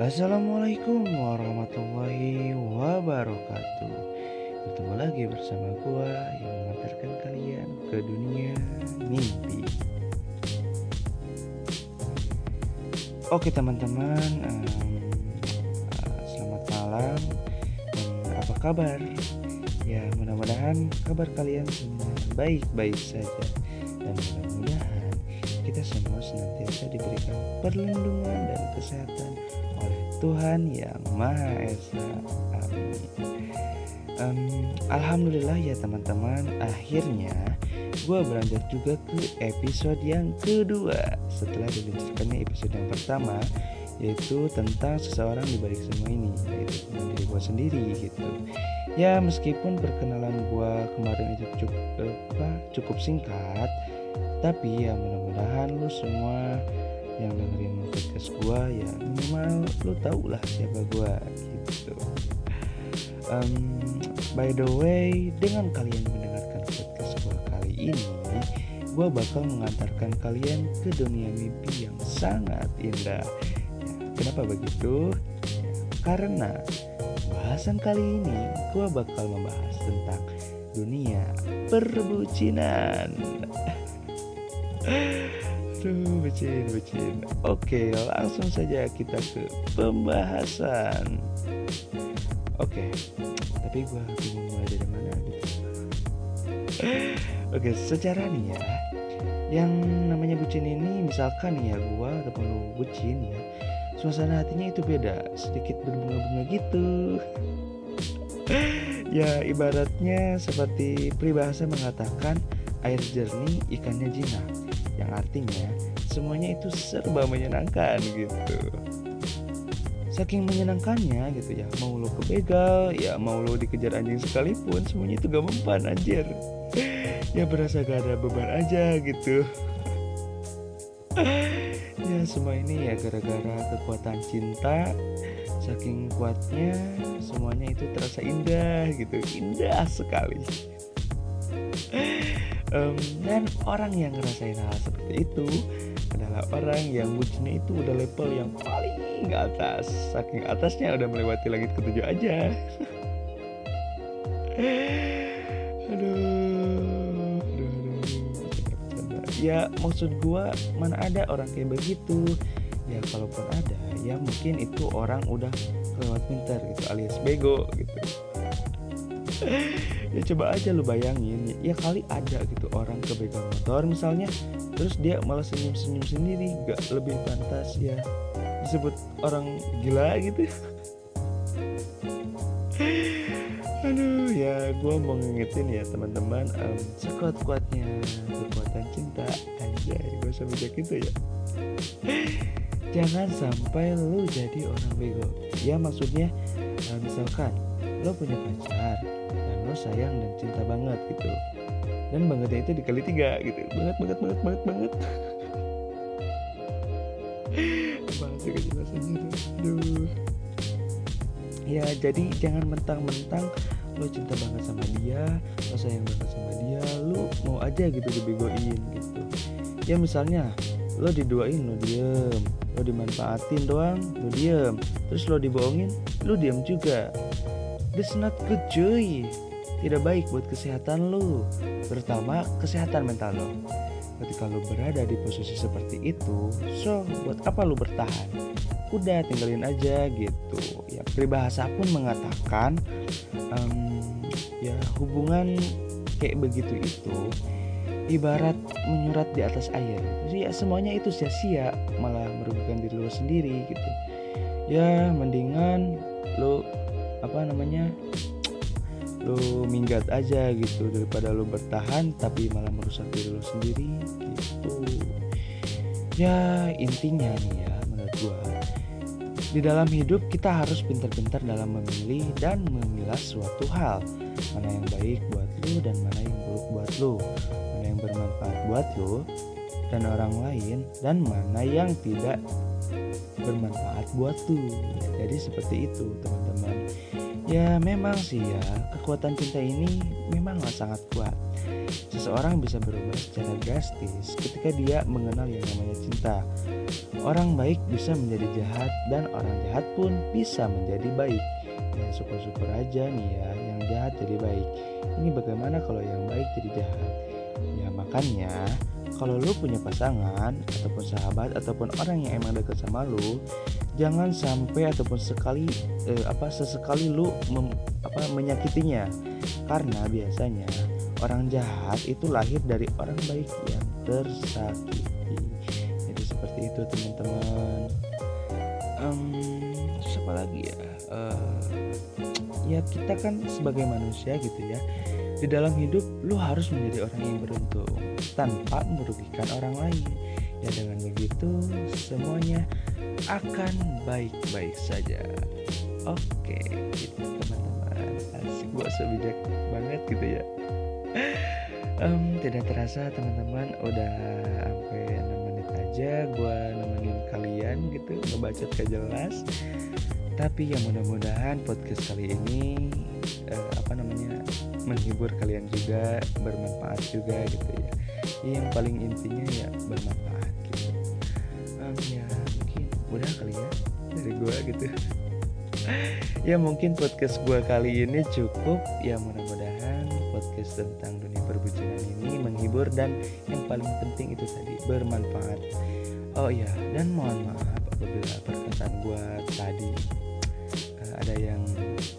Assalamualaikum warahmatullahi wabarakatuh. Bertemu lagi bersama gua yang mengantarkan kalian ke dunia mimpi. Oke teman-teman um, Selamat malam. Dan apa kabar? Ya mudah-mudahan kabar kalian semua baik-baik saja. Dan mudah-mudahan kita semua senantiasa diberikan perlindungan dan kesehatan Tuhan yang Maha Esa. Amin. Um, Alhamdulillah ya teman-teman, akhirnya gue beranjak juga ke episode yang kedua setelah diluncurkannya episode yang pertama yaitu tentang seseorang di balik semua ini yaitu tentang diri gue sendiri gitu ya meskipun perkenalan gue kemarin itu cukup apa, cukup singkat tapi ya mudah-mudahan lu semua yang dengerin podcast gue ya minimal lo tau lah siapa gue gitu. Um, by the way dengan kalian mendengarkan podcast gue kali ini gue bakal mengantarkan kalian ke dunia mimpi yang sangat indah. Kenapa begitu? Karena bahasan kali ini gue bakal membahas tentang dunia perbucinan Aduh, bucin, bucin. Oke, langsung saja kita ke pembahasan. Oke, tapi gue bingung mulai dari mana gitu. Oke, secara nih ya, yang namanya bucin ini misalkan ya gue ataupun lu bucin ya, suasana hatinya itu beda, sedikit berbunga-bunga gitu. ya ibaratnya seperti peribahasa mengatakan air jernih ikannya jinak yang artinya semuanya itu serba menyenangkan gitu. Saking menyenangkannya gitu ya mau lo ke begal ya mau lo dikejar anjing sekalipun semuanya itu gak mempan anjir. Ya berasa gak ada beban aja gitu. Ya semua ini ya gara-gara kekuatan cinta saking kuatnya semuanya itu terasa indah gitu. Indah sekali um, dan orang yang ngerasain hal seperti itu adalah orang yang bucinnya itu udah level yang paling atas. Saking atasnya udah melewati langit ketujuh aja. Aduh, aduh, aduh. ya maksud gua mana ada orang kayak begitu? Ya kalaupun ada ya mungkin itu orang udah lewat pintar gitu alias bego gitu ya coba aja lu bayangin ya kali ada gitu orang ke begal motor misalnya terus dia malah senyum-senyum sendiri gak lebih pantas ya disebut orang gila gitu. Aduh ya gue mau ngingetin ya teman-teman um, sekuat kuatnya kekuatan cinta. Aja gue sampai kayak gitu ya. Jangan sampai lu jadi orang bego. Ya maksudnya misalkan lo punya pacar lo sayang dan cinta banget gitu. Dan bangetnya itu dikali tiga gitu. Banget banget banget banget banget. Aduh. Ya jadi jangan mentang-mentang lo cinta banget sama dia lo sayang banget sama dia lo mau aja gitu dibegoin gitu. Ya misalnya lo diduain lo diem. Lo dimanfaatin doang lo diem. Terus lo dibohongin lo diem juga. That's not good cuy tidak baik buat kesehatan lo, terutama kesehatan mental lo. Ketika lo berada di posisi seperti itu, so buat apa lo bertahan? Udah tinggalin aja gitu. Ya peribahasa pun mengatakan, um, ya hubungan kayak begitu itu ibarat menyurat di atas air. Jadi ya semuanya itu sia-sia, malah merugikan diri lo sendiri gitu. Ya mendingan lo apa namanya lu minggat aja gitu daripada lu bertahan tapi malah merusak diri lu sendiri gitu. Ya intinya nih ya menurut gua di dalam hidup kita harus pintar-pintar dalam memilih dan memilah suatu hal. Mana yang baik buat lu dan mana yang buruk buat lu. Mana yang bermanfaat buat lu dan orang lain dan mana yang tidak bermanfaat buat lu. Jadi seperti itu teman-teman Ya memang sih ya, kekuatan cinta ini memanglah sangat kuat. Seseorang bisa berubah secara drastis ketika dia mengenal yang namanya cinta. Orang baik bisa menjadi jahat dan orang jahat pun bisa menjadi baik. Ya syukur-syukur aja nih ya, yang jahat jadi baik. Ini bagaimana kalau yang baik jadi jahat? Ya makanya kalau lu punya pasangan ataupun sahabat ataupun orang yang emang deket sama lu jangan sampai ataupun sekali eh, apa sesekali lu mem, apa menyakitinya. Karena biasanya orang jahat itu lahir dari orang baik yang tersakiti. Jadi seperti itu teman-teman. Um, siapa lagi ya? Uh, ya kita kan sebagai manusia gitu ya. Di dalam hidup lu harus menjadi orang yang beruntung tanpa merugikan orang lain ya dengan begitu semuanya akan baik-baik saja. Oke gitu teman-teman. Asik gua sebijak banget gitu ya. Um, tidak terasa teman-teman udah sampai 6 menit aja gua nemenin kalian gitu ngebacot gak jelas. Tapi ya mudah-mudahan podcast kali ini uh, apa namanya menghibur kalian juga bermanfaat juga gitu ya, ya yang paling intinya ya bermanfaat ya mungkin. Udah kali ya dari gua gitu. Ya mungkin podcast gua kali ini cukup. Ya mudah-mudahan podcast tentang dunia perbucinan ini menghibur dan yang paling penting itu tadi bermanfaat. Oh iya dan mohon maaf apabila perkataan gua tadi uh, ada yang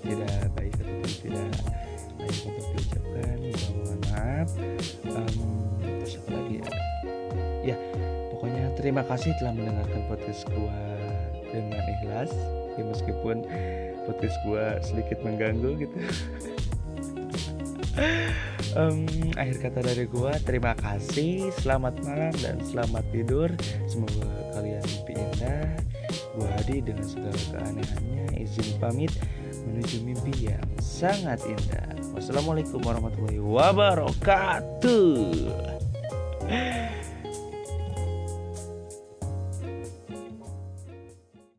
tidak baik ataupun tidak terima kasih telah mendengarkan podcast gua dengan ikhlas. Ya meskipun podcast gua sedikit mengganggu gitu. Um, akhir kata dari gua terima kasih selamat malam dan selamat tidur. Semoga kalian mimpi indah. Gua Hadi dengan segala keanehannya izin pamit menuju mimpi yang sangat indah. Wassalamualaikum warahmatullahi wabarakatuh